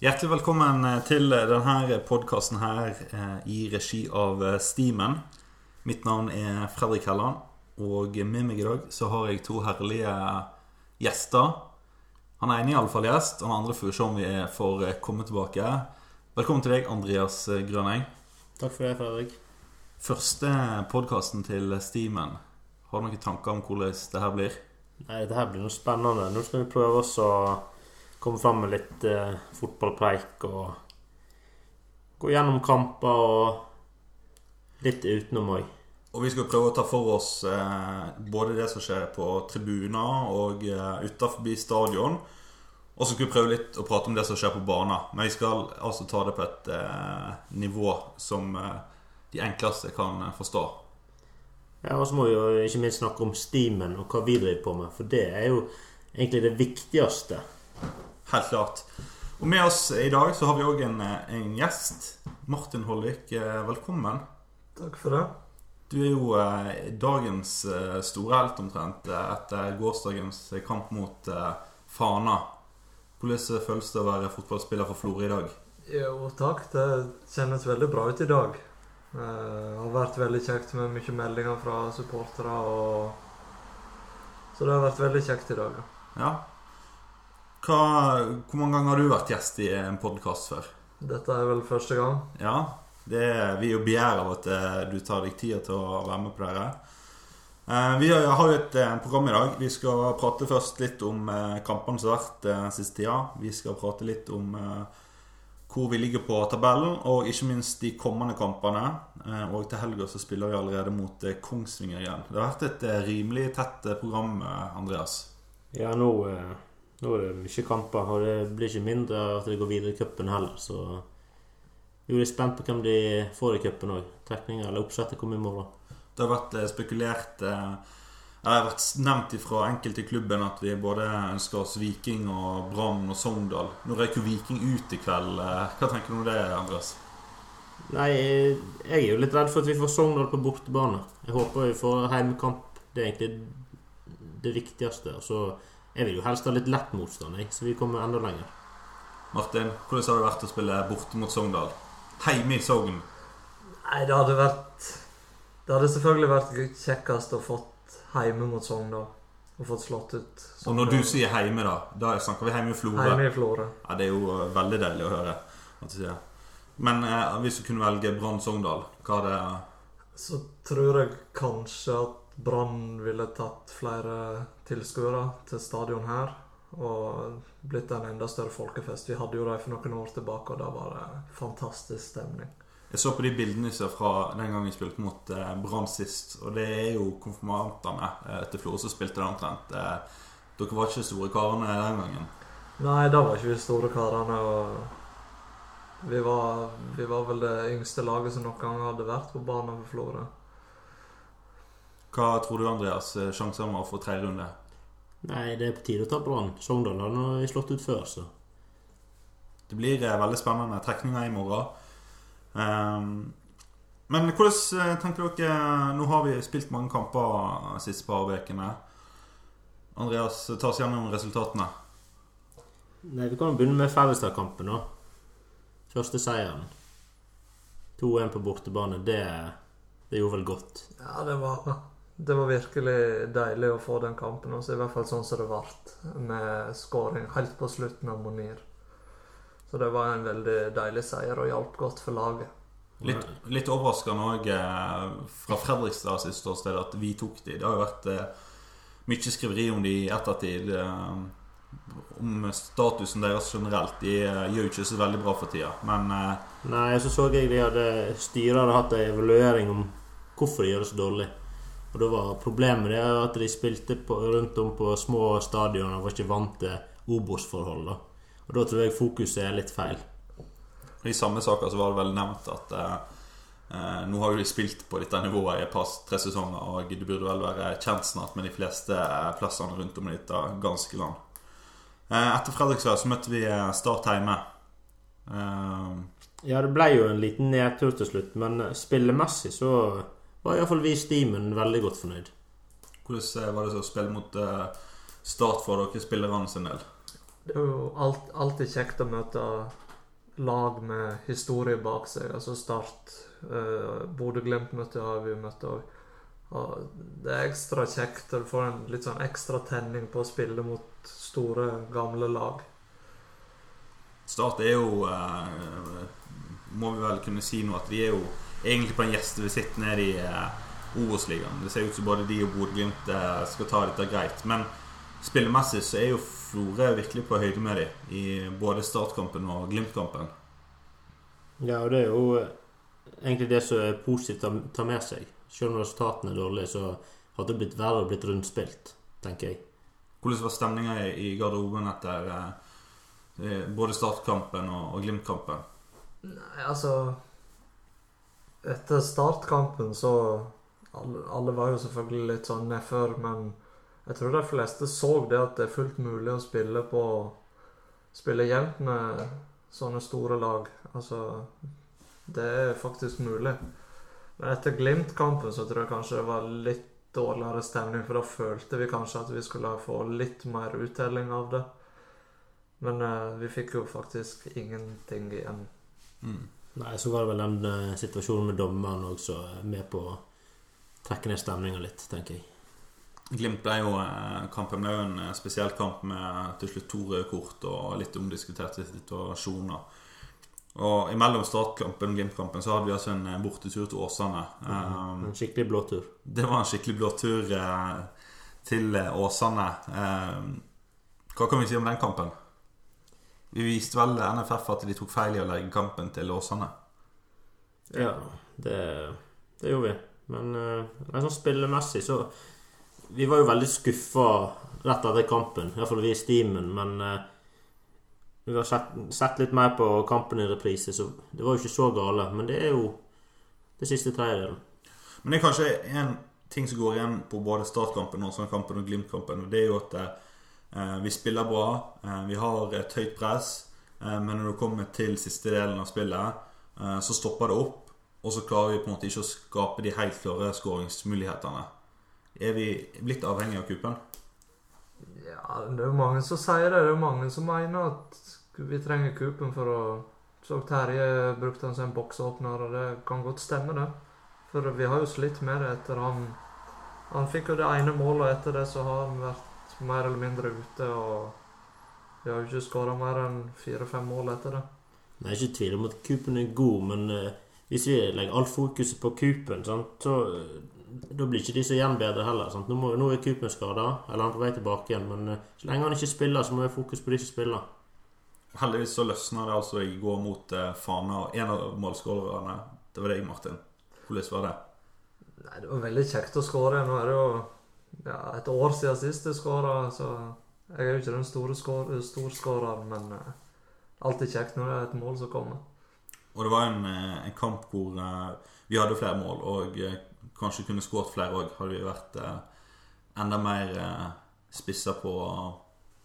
Hjertelig velkommen eh, til denne podkasten her eh, i regi av eh, Steamen. Mitt navn er Fredrik Helland, og med meg i dag så har jeg to herlige gjester. Han ene er iallfall gjest, og den andre får vi se om vi får komme tilbake. Velkommen til deg, Andreas Grøneng. Takk for det, Fredrik. Første podkasten til Steamen. Har du noen tanker om hvordan det her blir? Nei, Det her blir noe spennende. Nå skal vi prøve oss å komme fram med litt eh, fotballpreik og gå gjennom kamper og litt utenom òg. Og vi skal prøve å ta for oss eh, både det som skjer på tribuner og eh, utenfor stadion. Og så skal vi prøve litt å prate om det som skjer på banen. Men vi skal altså ta det på et eh, nivå som eh, de enkleste kan eh, forstå. Ja, Og så må vi jo ikke minst snakke om steamen og hva vi driver på med. For det er jo egentlig det viktigste. Helt klart. Og med oss i dag så har vi òg en, en, gjest. Martin Hollvik, eh, velkommen. Takk for det. Du er jo eh, dagens eh, store helt omtrent eh, etter gårsdagens kamp mot eh, Fana. Hvordan føles det å være fotballspiller for Florø i dag? Jo, takk. Det kjennes veldig bra ut i dag. Det eh, har vært veldig kjekt med mye meldinger fra supportere. Og... Så det har vært veldig kjekt i dag. Ja. Hva, hvor mange ganger har du vært gjest i en podkast før? Dette er vel første gang. Ja. Det er, vi er jo begjær av at eh, du tar deg tid til å være med på dette. Eh, vi har jo et eh, program i dag. Vi skal prate først litt om kampene som har vært den siste tida. Vi skal prate litt om hvor vi ligger på tabellen, og ikke minst de kommende kampene. Og til helga så spiller vi allerede mot Kongsvinger igjen. Det har vært et rimelig tett program, Andreas. Ja, nå nå er det mye kamper, og det blir ikke mindre at det går videre i cupen heller. Så jeg er spent på hvem de får i cupen òg. Trekninger eller oppsettet kommer i morgen. Det har vært eh, spekulert eh, Det har vært nevnt fra enkelte i klubben at vi både ønsker oss Viking og Brann og Sogndal. Nå røyker Viking ut i kveld. Eh, hva tenker du om det, Andreas? Nei, jeg er jo litt redd for at vi får Sogndal på bortebane. Jeg håper vi får heimekamp. Det er egentlig det viktigste. Og så jeg vil jo helst ha litt lett motstand, jeg, så vi kommer enda lenger. Martin, hvordan har det vært å spille borte mot Sogndal? Heime i Sogn? Nei, det hadde vært Det hadde selvfølgelig vært kjekkest å fått heime mot Sogndal. Og fått slått ut Sogndal. Og når du sier heime, da? Da snakker vi heime i Florø? Heime i Florø. Ja, det er jo eh, veldig deilig å høre. Men eh, hvis du kunne velge Brann Sogndal, hva er det Så tror jeg kanskje at Brann ville tatt flere tilskuere til stadion her. Og blitt en enda større folkefest. Vi hadde jo det for noen år tilbake, og da var det fantastisk stemning. Jeg så på de bildene fra den gangen vi spilte mot eh, Brann sist. Og det er jo konfirmantene eh, til Florø som spilte det omtrent. Eh, dere var ikke store karene den gangen? Nei, da var ikke vi store karene. Og vi var, vi var vel det yngste laget som noen gang hadde vært på banen for Florø. Hva tror du, Andreas, sjansen var for tredje runde? Nei, det er på tide å ta Brann. Sogndal har nå slått ut før, så. Det blir eh, veldig spennende trekninger i morgen. Um, men hvordan eh, tenker dere Nå har vi spilt mange kamper de siste par ukene. Andreas, ta oss gjennom resultatene. Nei, Vi kan begynne med Færøystad-kampen. Første seieren. 2-1 på bortebane. Det, det gjorde vel godt? Ja, det var det var virkelig deilig å få den kampen. Også, I hvert fall sånn som det ble, med skåring helt på slutten av Monir. Så det var en veldig deilig seier og hjalp godt for laget. Litt, litt overraskende òg eh, fra Fredrikstad sitt ståsted at vi tok de. Det har jo vært eh, mye skriveri om de i ettertid. Eh, om statusen deres generelt. De eh, gjør jo ikke så veldig bra for tida, men Nei, så så jeg de hadde styret hadde hatt en evaluering om hvorfor de gjør det så dårlig. Og da var Problemet det at de spilte på, rundt om på små stadioner og var ikke vant til Obos-forhold. Og Da tror jeg fokuset er litt feil. I samme saker så var det vel nevnt at eh, eh nå har jo de spilt på dette nivået i et par tre sesonger, og det burde vel være kjent snart med de fleste eh, plassene rundt om i dette ganske land. Eh, etter Fredrikstad så møtte vi eh, Start hjemme. Eh, ja, det ble jo en liten nedtur til slutt, men spillemessig så var iallfall vi i Steamen veldig godt fornøyd. Hvordan eh, var det så å spille mot uh, Start for dere spillerne sin del? Det er jo alt, alltid kjekt å møte lag med historie bak seg. Altså Start. Uh, Bodø-Glimt-møte har vi møtt òg. Og det er ekstra kjekt. Du får en litt sånn ekstra tenning på å spille mot store, gamle lag. Start er jo eh, Må vi vel kunne si nå at de er jo egentlig på en gjestevisitt nede i eh, Obos-ligaen. Det ser ut som både de og Bodø-Glimt eh, skal ta dette greit. Men spillemessig så er jo Florø virkelig på høyde med dem i både Startkampen og Glimt-kampen. Ja, og det er jo egentlig det som er positivt å ta med seg. Selv om resultatene er dårlige, så hadde det blitt verre og blitt rundspilt, tenker jeg. Hvordan var stemninga i garderoben etter eh, både startkampen og, og Glimt-kampen? Nei, altså Etter startkampen så alle, alle, var jo selvfølgelig litt sånn nedfor, men jeg tror de fleste så det at det er fullt mulig å spille på Spille jevnt med sånne store lag. Altså Det er faktisk mulig. Men etter Glimt-kampen så tror jeg kanskje det var litt dårligere stemning, for da følte vi kanskje at vi skulle få litt mer uttelling av det. Men uh, vi fikk jo faktisk ingenting igjen. Mm. Nei, så var det vel den uh, situasjonen med dommeren også med på å trekke ned stemninga litt, tenker jeg. Glimt ble jo uh, kampen ble jo en spesiell kamp med til slutt to røde kort og litt omdiskuterte situasjoner. Og imellom startkampen og Glimt-kampen så hadde vi altså en eh, bortetur til Åsane. Mm, en skikkelig blå tur. Det var en skikkelig blåtur eh, til eh, Åsane. Eh, hva kan vi si om den kampen? Vi viste vel NFF at de tok feil i å legge kampen til Åsane. Ja, det, det gjorde vi. Men uh, sånn spillemessig så Vi var jo veldig skuffa rett etter kampen. Iallfall vi i Steamen. Men uh, vi har sett, sett, litt mer på kampen i reprise, så det var jo ikke så gale. Men det er jo det siste tredjedelen. Men det er kanskje en ting som går igjen på både startkampen, Åsane-kampen og Glimt-kampen. Det er jo at eh, vi spiller bra, eh, vi har et høyt press. Eh, men når du kommer til siste delen av spillet, eh, så stopper det opp. Og så klarer vi på en måte ikke å skape de helt klare skåringsmulighetene. Er vi blitt avhengig av kupen? Ja, det er jo mange som sier det. Det er jo mange som mener at vi trenger kupen for å Så Terje brukte han som en boksåpner, og det kan godt stemme, det. For vi har jo slitt med det etter han Han fikk jo det ene målet, og etter det så har han vært mer eller mindre ute. Og vi har jo ikke skåra mer enn fire-fem mål etter det. Jeg er ikke tvil om at kupen er god, men uh, hvis vi legger alt fokuset på kupen, så uh, da blir ikke de igjen bedre heller. Sant? Nå, må, nå er Kupen skada, eller han er på vei tilbake igjen. Men uh, så lenge han ikke spiller, så må vi ha fokus på de som spiller. Heldigvis så løsna det altså i går mot uh, Fana. Og en av målskårerne, det var deg, Martin. Hvordan var det? Nei, Det var veldig kjekt å skåre. Nå er det jo ja, et år siden sist jeg skåra, så jeg er jo ikke den store storskåreren, men uh, alltid kjekt når det er et mål som kommer. Og det var en, eh, en kamp hvor uh, vi hadde flere mål, og uh, kanskje kunne skåret flere òg. Hadde vi vært enda mer spissa på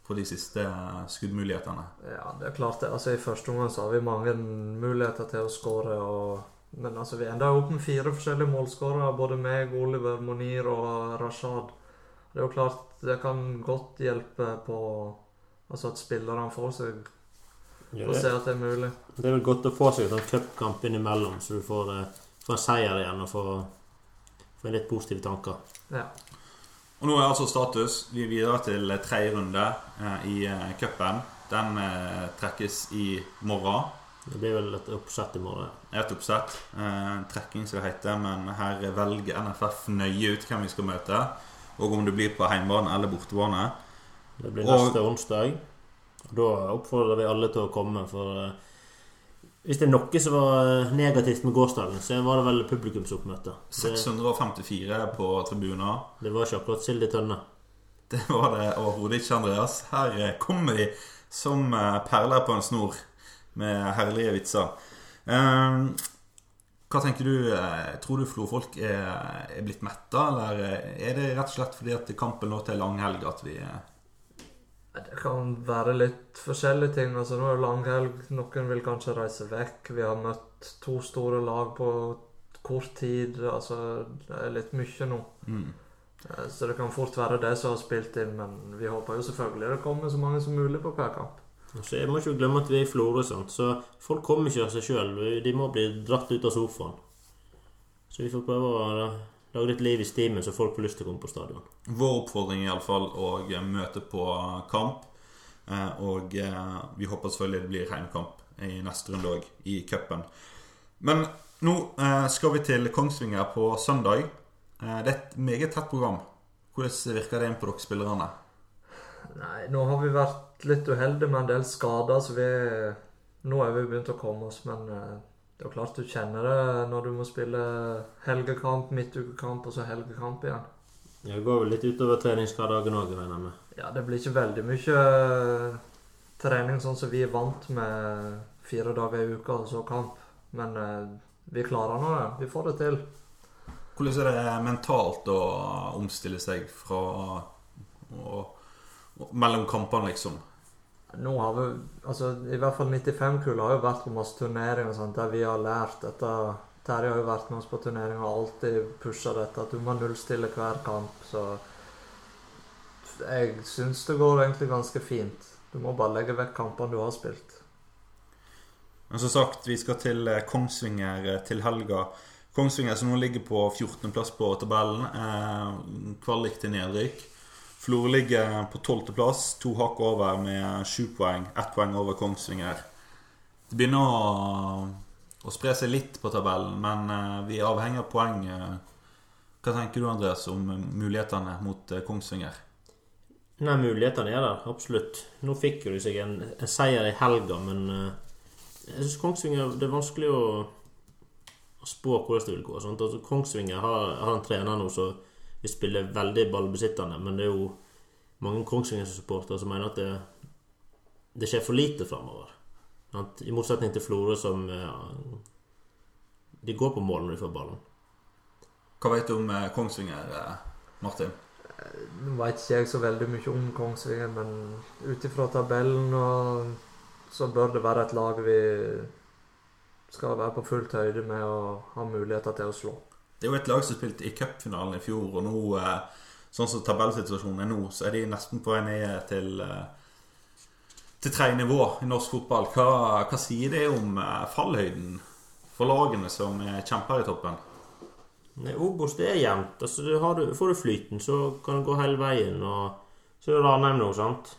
på de siste skuddmulighetene? Ja, det er klart det. Altså, I første omgang så har vi mange muligheter til å skåre. Men altså, vi enda opp med fire forskjellige målskårere. Både meg, Oliver, Monir og Rashad. Det er jo klart det kan godt hjelpe på altså at spillerne får seg ja, å se at det er mulig. Det er vel godt å få seg en cupkamp innimellom, så du får, eh, får en seier igjen og får, får litt positive tanker. Ja. Og nå er altså status Vi er videre til tredje runde eh, i eh, cupen. Den eh, trekkes i morgen. Det blir vel et oppsett i morgen? Et oppsett. Eh, trekking, som det heter. Men her velger NFF nøye ut hvem vi skal møte. Og om det blir på hjemmebane eller bortebane. Det blir neste og, onsdag. Da oppfordrer vi alle til å komme. For eh, hvis det er noe som var eh, negativt med gårsdagen, så var det vel publikumsoppmøte. 654 på tribuner. Det var ikke akkurat sild i tønne. Det var det overhodet ikke, Andreas. Her kommer de som eh, perler på en snor med herlige vitser. Hva tenker du? Tror du Flo-folk er, er blitt metta, eller er det rett og slett fordi at kampen lå til langhelg at vi det kan være litt forskjellige ting. Altså, nå er det langhelg. Noen vil kanskje reise vekk. Vi har møtt to store lag på kort tid. Altså, det er litt mye nå. Mm. Eh, så det kan fort være det som har spilt inn, men vi håper jo selvfølgelig det kommer så mange som mulig på hver kamp. Så jeg må ikke glemme at vi er i Florø, så folk kommer ikke av seg sjøl. De må bli dratt ut av sofaen. Så vi får prøve å lage litt liv i stimen, så folk får lyst til å komme på stadion. Vår oppfordring er iallfall å møte på kamp. Eh, Og eh, vi håper selvfølgelig det blir heimkamp i neste runde òg, i cupen. Men nå eh, skal vi til Kongsvinger på søndag. Eh, Det er et meget tett program. Hvordan virker det inn på dere spillerne? Nei, nå har vi vært litt uheldig med en del skader, så vi Nå er vi begynt å komme oss, men eh, det er klart du kjenner det når du må spille helgekamp, midtukekamp og så helgekamp igjen. Det går vel litt utover treningshverdagen òg, regner jeg med. Ja, det blir ikke veldig mye eh, trening sånn som vi er vant med fire dager i uka og så kamp. Men eh, vi klarer nå det. Vi får det til. Hvordan er det mentalt å omstille seg fra å- mellom kampene, liksom? Nå har vi, altså I hvert fall 95-kullet har jo vært på masse turneringer og sånt, der vi har lært dette. Terje har jo vært med oss på turneringer og alltid pusha dette, at du må nullstille hver kamp. Så jeg syns det går egentlig ganske fint. Du må bare legge vekk kampene du har spilt. Men som sagt, vi skal til eh, Kongsvinger eh, til helga. Kongsvinger som nå ligger på 14.-plass på tabellen. Eh, kvalik til nedrykk. Florø ligger på 12.-plass, to hakk over med sju poeng. Ett poeng over Kongsvinger. Det begynner å, å spre seg litt på tabellen, men eh, vi er avhengig av poeng. eh. Hva tenker du, Andreas, om mulighetene mot eh, Kongsvinger? Nei, mulighetene er der, absolutt. Nå fikk jo de seg en, en seier i helga, men jeg syns Kongsvinger Det er vanskelig å, å spå hvordan det vil gå. Altså, Kongsvinger har, har en trener nå som vil spiller veldig ballbesittende, men det er jo mange Kongsvinger-supportere som mener at det, det skjer for lite framover. I motsetning til Florø, som ja, De går på mål når de får ballen. Hva vet du om eh, Kongsvinger, eh, Martin? Nå veit ikke jeg så veldig mye om Kongsvinger, men ut ifra tabellen og så bør det være et lag vi skal være på fullt høyde med å ha muligheter til å slå. Det er jo et lag som spilte i cupfinalen i fjor, og nå, eh, sånn som tabellsituasjonen er nå, så er de nesten på vei ned til eh, til tredje nivå i norsk fotball. Hva, hva sier det om eh, fallhøyden for lagene som er kjemper i toppen? Nei, Obos det er jevnt. Altså, du har får du flyten, så kan du gå hele veien. Og så er det Ranheim nå, sant.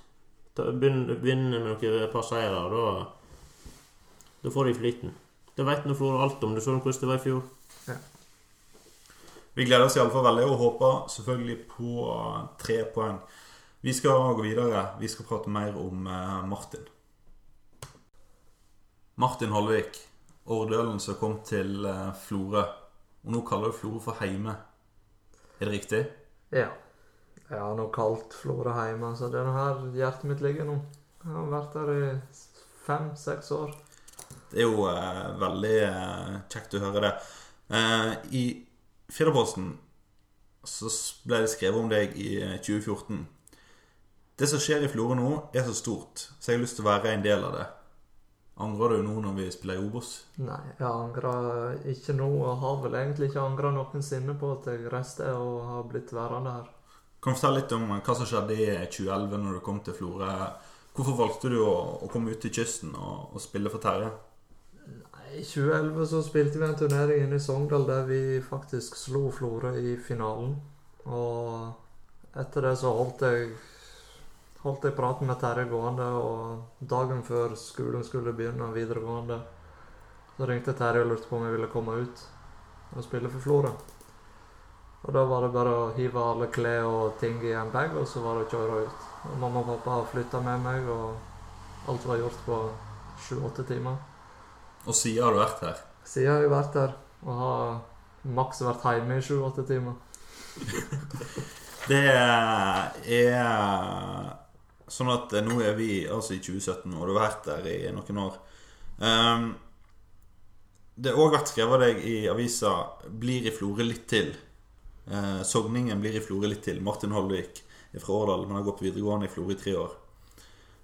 Begynner Begynn begynn med noen par seire, da, da får de flyten. Det vet nå Florø alt om. Du så hvordan det var i fjor. Vi gleder oss iallfall veldig og håper selvfølgelig på tre poeng. Vi skal gå videre. Vi skal prate mer om eh, Martin. Martin Holvik, Årdølen som kom til eh, Florø. Og nå kaller du Florø for heime. Er det riktig? Ja. Jeg har nå kalt Florø hjemme, så det er her hjertet mitt ligger nå. Jeg har vært der i fem-seks år. Det er jo eh, veldig eh, kjekt å høre det. Eh, I Firdaposten så ble det skrevet om deg i eh, 2014. Det som skjer i Florø nå, er så stort, så jeg har lyst til å være en del av det. Angrer du nå når vi spiller i Obos? Nei, jeg angrer ikke nå, og har vel egentlig ikke angra noensinne på at jeg reiste og har blitt værende her. Kan du fortelle litt om hva som skjedde i 2011 når du kom til Florø? Hvorfor valgte du å, å komme ut til kysten og, og spille for Terje? I 2011 så spilte vi en turnering inne i Sogndal der vi faktisk slo Florø i finalen. Og etter det så holdt jeg holdt jeg praten med Terje gående, og dagen før skolen skulle begynne, videregående, så ringte Terje og lurte på om jeg ville komme ut og spille for Florø. Og da var det bare å hive alle klær og ting i en bag, og så var det å kjøre ut. Og mamma og pappa flytta med meg, og alt var gjort på sju-åtte timer. Og siden har du vært her. Siden har jeg vært her. og har maks vært hjemme i sju-åtte timer. Det er sånn at nå er vi altså i 2017, og du har vært der i noen år. Um, det har òg vært skrevet deg i avisa 'Blir i Florø litt til'. Eh, Sogningen blir i Florø litt til. Martin Holvik er fra Årdal, men har gått på videregående i Florø i tre år.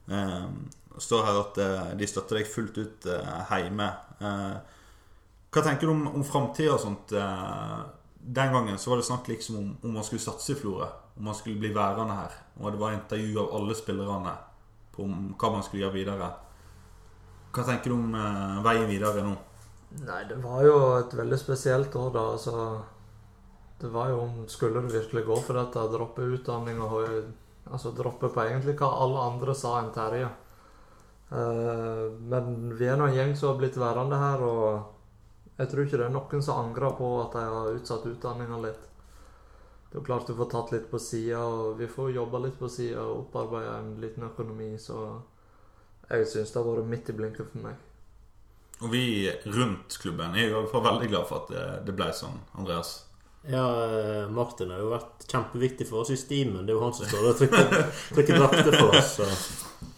Det står her at eh, de støtter deg fullt ut eh, hjemme. Eh, hva tenker du om, om framtida og sånt? Den gangen så var det snakk liksom om om man skulle satse i Florø. Om man skulle bli værende her. Og det var intervju av alle spillerne. på hva man skulle gjøre videre. Hva tenker du om veien videre nå? Nei, det var jo et veldig spesielt år, da. Altså, det var jo om Skulle du virkelig gå for dette, droppe utdanning og Altså droppe på egentlig hva alle andre sa enn Terje. Eh, men vi er nå en gjeng som har blitt værende her, og jeg tror ikke det er noen som angrer på at de har utsatt utdanninga litt. Det er klart du får tatt litt på sida, og vi får jobba litt på sida og opparbeida en liten økonomi, så jeg syns det har vært midt i blinken for meg. Og vi rundt klubben er i hvert fall veldig glad for at det, ble sånn, Andreas. Ja, eh, Martin har jo vært kjempeviktig for oss i Steamen. Det er jo han som står og trykker, trykker drakter for oss. Så.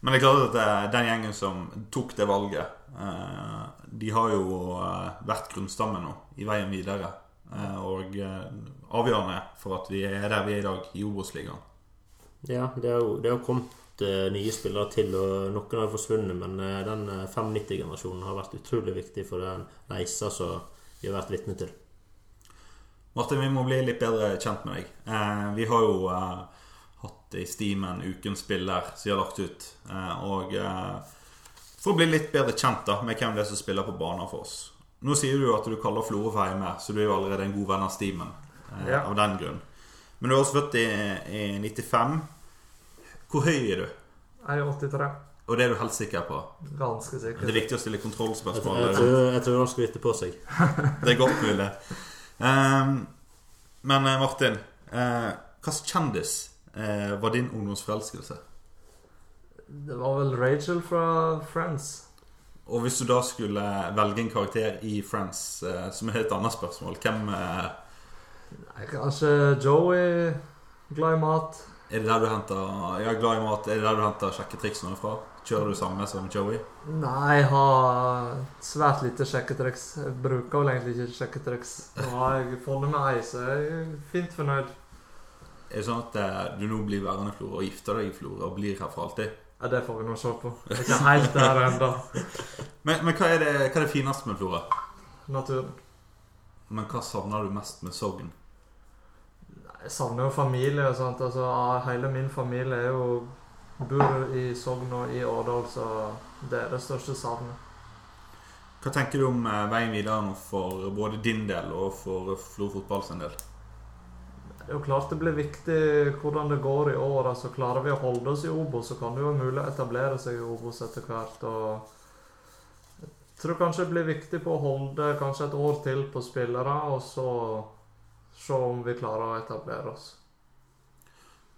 Men det er klart at den gjengen som tok det valget, eh, de har jo eh, vært grunnstammen nå i veien videre. Eh, og eh, avgjørende for at vi er der vi er i dag, i Obos-ligaen. Ja, det har jo det har kommet eh, nye spillere til, og noen har forsvunnet. Men eh, den eh, 95-generasjonen har vært utrolig viktig for den reisa som vi har vært vitne til. Martin, vi må bli litt bedre kjent med deg. Eh, vi har jo eh, hatt i Steamen ukens spiller som de har lagt ut. Eh, og eh, for å bli litt bedre kjent da med hvem det er som spiller på banen for oss. Nå sier du jo at du kaller Florø for hjemme, så du er jo allerede en god venn av Steamen. Eh, Ja. Av den grunn. Men du er også født i, i 95. Hvor høy er du? Jeg er 83. Og det er du helt sikker på? Ganske sikker Det er viktig å stille kontrollspørsmål. jeg, tror, jeg tror han skryter på seg. Det er godt mulig. Um, men Martin, Hva hvilken kjendis eh, var din ungdomsforelskelse? Det var vel Rachel fra Friends. Og hvis du da skulle velge en karakter i Friends, eh, som er et annet spørsmål, hvem eh, Nei, kanskje Joey. Glad i mat. er det der du henter ja, glad i mat. Er det der du henter sjekketriksene fra? Kjører du samme som Joey? Nei, jeg har svært lite sjekketriks. Jeg bruker vel egentlig ikke sjekketriks. Nå har jeg funnet meg ei, så jeg er fint fornøyd. Er det sånn at eh, du nå blir værende i Florø og gifter deg i Florø og blir her for alltid? Ja, Det får vi nå se på. Jeg er ikke helt der ennå. Men, men hva, er det, hva er det fineste med Florø? Naturen. Men hva savner du mest med Sogn? Jeg savner jo familie og sånt. Altså, hele min familie er jo bor i Sogn og i Årdal, så det er det største savnet. Hva tenker du om eh, veien videre nå for både din del og for Florø fotball sin del? Det er jo klart det blir viktig hvordan det går i år. altså Klarer vi å holde oss i Obos, så kan det jo være mulig å etablere seg i Obos etter hvert. og Jeg tror kanskje det blir viktig på å holde kanskje et år til på spillere, og så se om vi klarer å etablere oss.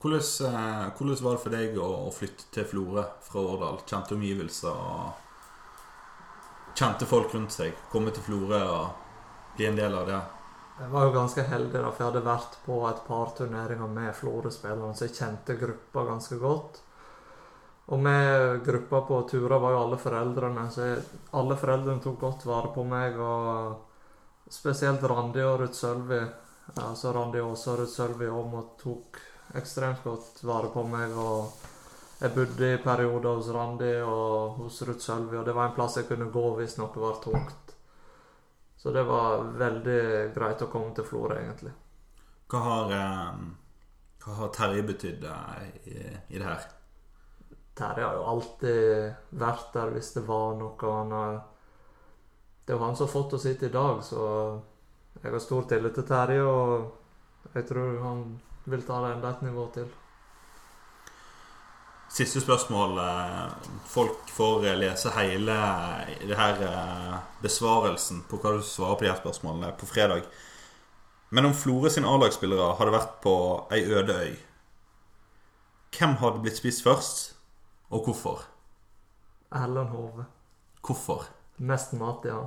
Hvordan, eh, hvordan var det for deg å, å flytte til Florø fra Årdal? Kjente omgivelser og Kjente folk rundt seg? Komme til Florø og bli en del av det? Jeg var jo ganske heldig, da, for jeg hadde vært på et par turneringer med Florø-spillerne, så jeg kjente gruppa ganske godt. Og med gruppa på turer var jo alle foreldrene, så jeg, alle foreldrene tok godt vare på meg. Og spesielt Randi og Ruth Sølvi, altså Randi Aase og Ruth Sølvi og tok ekstremt godt vare på meg. og jeg bodde i perioder hos Randi og hos Ruth Sølvi, og det var en plass jeg kunne gå hvis noe var tungt. Så det var veldig greit å komme til Florø, egentlig. Hva har, eh, hva har Terje betydd eh, i, i det her? Terje har jo alltid vært der hvis det var noe. Han har, det er jo han som har fått oss hit i dag, så jeg har stor tillit til Terje, og jeg tror han vil ta det enda et nivå til. Siste spørsmål. eh, Folk får eh, lese hele det her eh, besvarelsen på hva du svarer på de her spørsmålene på fredag. Men om Flore sin A-lagsspillere hadde vært på ei øde øy, hvem hadde blitt spist først, og hvorfor? Erlend Hove. Hvorfor? Mest mat, ja.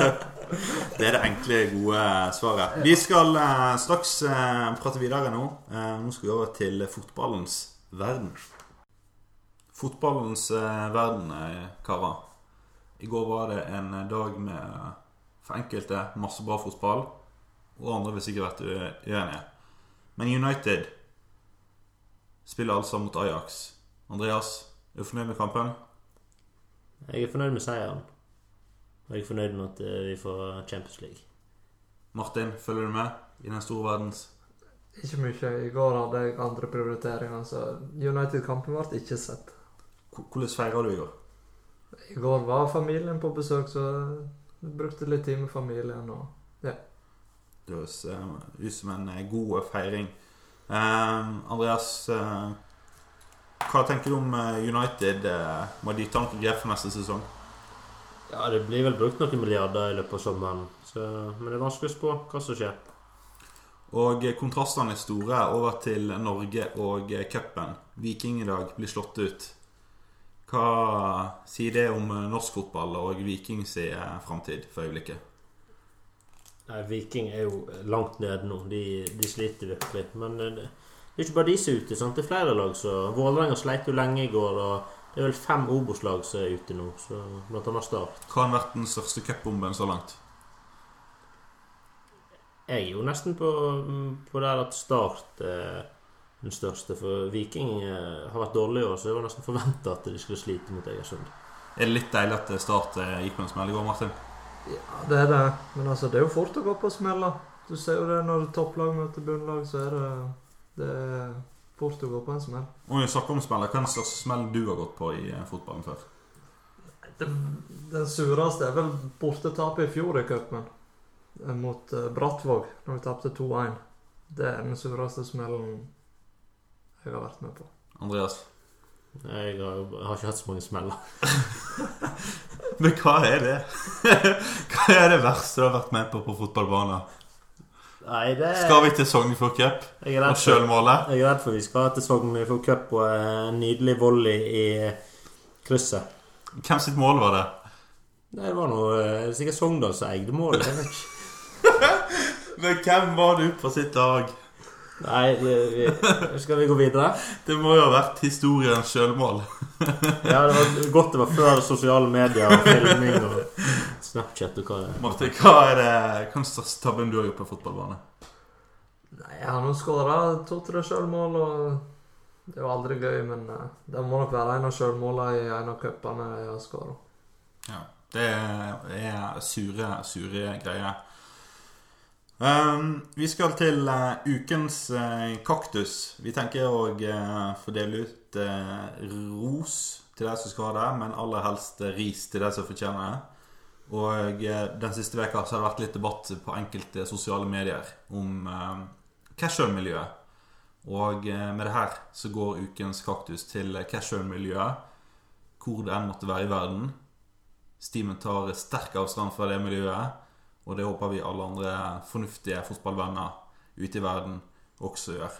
Det er det enkle, gode svaret. Vi skal eh, straks eh, prate videre nå. Eh, nå skal vi over til fotballens verden. Fotballens eh, verden, eh, karer. I går var det en dag med eh, for enkelte masse bra fotball. Og andre vil sikkert være uenige. Men United spiller altså mot Ajax. Andreas, er du fornøyd med kampen? Jeg er fornøyd med seieren. Og jeg er fornøyd med at eh, vi får Champions League. Martin, følger du med i den store verdens Ikke mye. I går hadde jeg andre prioriteringer, så United-kampen ble ikke sett. Hvordan feira du i går? I går var familien på besøk, så jeg brukte litt tid med familien. og Det høres eh, ut som en eh, god feiring. Eh, Andreas, eh, hva tenker du om eh, United? Eh, må de ta noen grep for neste sesong? Ja, det blir vel brukt noen milliarder i løpet av sommeren. Så, men det er vanskelig å spå hva som skjer. Og kontrastene er store over til Norge og cupen. Viking i dag blir slått ut. Hva sier det om eh, norsk fotball og Viking sin eh, framtid for øyeblikket? Nei, Viking er jo langt nede nå. De, de sliter virkelig. Men eh, det, det er ikke bare de som er ute. Sant? Det er flere lag så Vålerenga sleit jo lenge i går. og Det er vel fem Obos-lag som er ute nå, så blant annet Start. Hva har vært den største cupbomben så langt? Jeg er jo nesten på, på der at Start er den største. For Viking eh, har vært dårlig i år, så det var nesten forventa at de skulle slite mot Egersund. Er det litt deilig at Start eh, gikk på en smell i går, Martin? Ja, det er det. Men altså, det er jo fort å gå på smeller. Du ser jo det når topplag møter bunnlag, så er det Det er fort å gå på en smell. Om vi snakker om smeller, hva er den største smellen du har gått på i eh, fotballen før? Den, den sureste er vel bortetapet i fjor i cupen. Mot Brattvåg, når vi tapte 2-1. Det er den sureste smellen jeg har vært med på. Andreas? Jeg har, jeg har ikke hatt så mange smeller. Men hva er det? hva er det verste du har vært med på på fotballbanen? Nei, det Skal vi til Sognefjord Cup og sjølmålet? jeg er redd for vi skal til Sognefjord Cup og en nydelig volley i krysset. Hvem sitt mål var det? Nei, det var noe eh, sikkert Sogndal som eide målet. Men hvem var du på sitt lag? Nei, vi, vi, skal vi gå videre? Det må jo ha vært historiens sjølmål. Ja, det var godt det var før sosiale medier og filming og Snapchat og hva det er. Martin, hva er det hva den største tabben du har gjort på fotballbane? Nei, Jeg har nå skåra to-tre sjølmål, og det er jo aldri gøy, men eh, det må nok være en av sjølmåla i en av cupene jeg har skåra. Ja, det er sure, sure greier. Um, vi skal til uh, ukens uh, kaktus. Vi tenker å uh, fordele ut eh, ros til de som skal ha det, men aller helst eh, ris til de som fortjener det. Og eh, den siste veka så har det vært litt debatt på enkelte sosiale medier om uh, casual-miljøet. Og eh, med det her så går ukens kaktus til casual-miljøet, hvor det enn måtte være i verden. Steamen tar sterk avstand fra det miljøet, og det håper vi alle andre fornuftige fotballvenner ute i verden også gjør.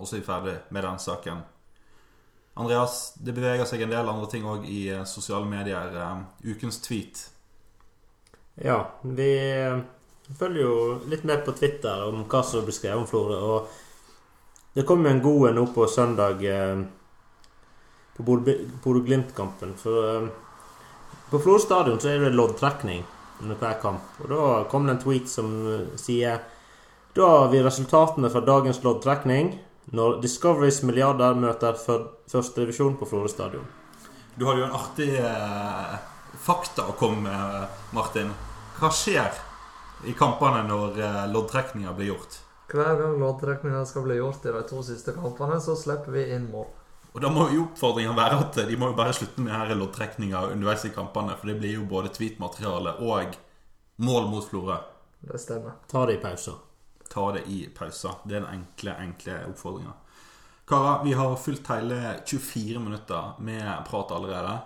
Og så er vi ferdig med den saken. Andreas, det beveger seg en del andre ting òg i eh, sosiale medier. Eh, Ukens tweet. Ja, vi eh, følger jo litt med på Twitter om hva som blir skrevet om Florø. Og det kom jo en god en nå på søndag på Bodø-Glimt-kampen. For på Florø stadion så er det loddtrekning under hver kamp. Og da kom det en tweet som eh, sier Da har vi resultatene fra dagens loddtrekning når Discoverys milliarder møter førstedivisjon på Florø stadion. Du hadde jo en artig eh, fakta å komme med, Martin. Hva skjer i kampene når eh, loddtrekninga blir gjort? Hver gang loddtrekninga skal bli gjort i de to siste kampene, så slipper vi inn mål. Og da må jo oppfordringen være at de må jo bare slutte med her loddtrekninga underveis i kampene, for det blir jo både tweetmateriale og mål mot Florø. Det stemmer. Ta det i pauser. Ta det i pauser. Det er den enkle, enkle oppfordringa. Karer, vi har fulgt hele 24 minutter med prat allerede.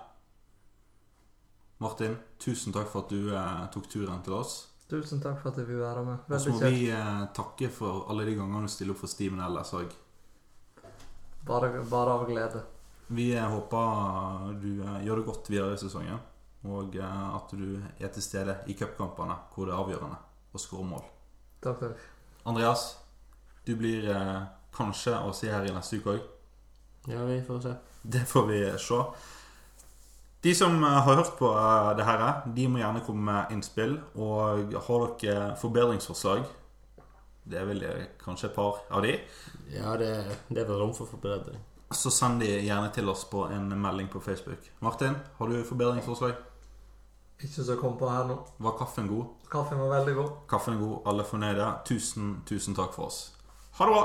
Martin, tusen takk for at du eh, tok turen til oss. Tusen takk for at jeg fikk være med. Og så må kjekt. vi eh, takke for alle de gangene du stiller opp for Steven Ellis òg. Bare, bare av glede. Vi eh, håper du eh, gjør det godt videre i sesongen, og eh, at du er til stede i cupkampene hvor det er avgjørende å skåre mål. Takk, takk. Andreas, du blir kanskje å se her i neste uke òg. Ja, vi får se. Det får vi se. De som har hørt på det her, de må gjerne komme med innspill. Og har dere forbedringsforslag, det er vel eh, kanskje et par av de, Ja, det, det er vel rom for forbedring. så send de gjerne til oss på en melding på Facebook. Martin, har du forbedringsforslag? Ikke så kom på her nå. Var kaffen god? Kaffen var veldig god. Kaffen er god, alle er fornøyde. Tusen, tusen takk for oss. Ha det bra!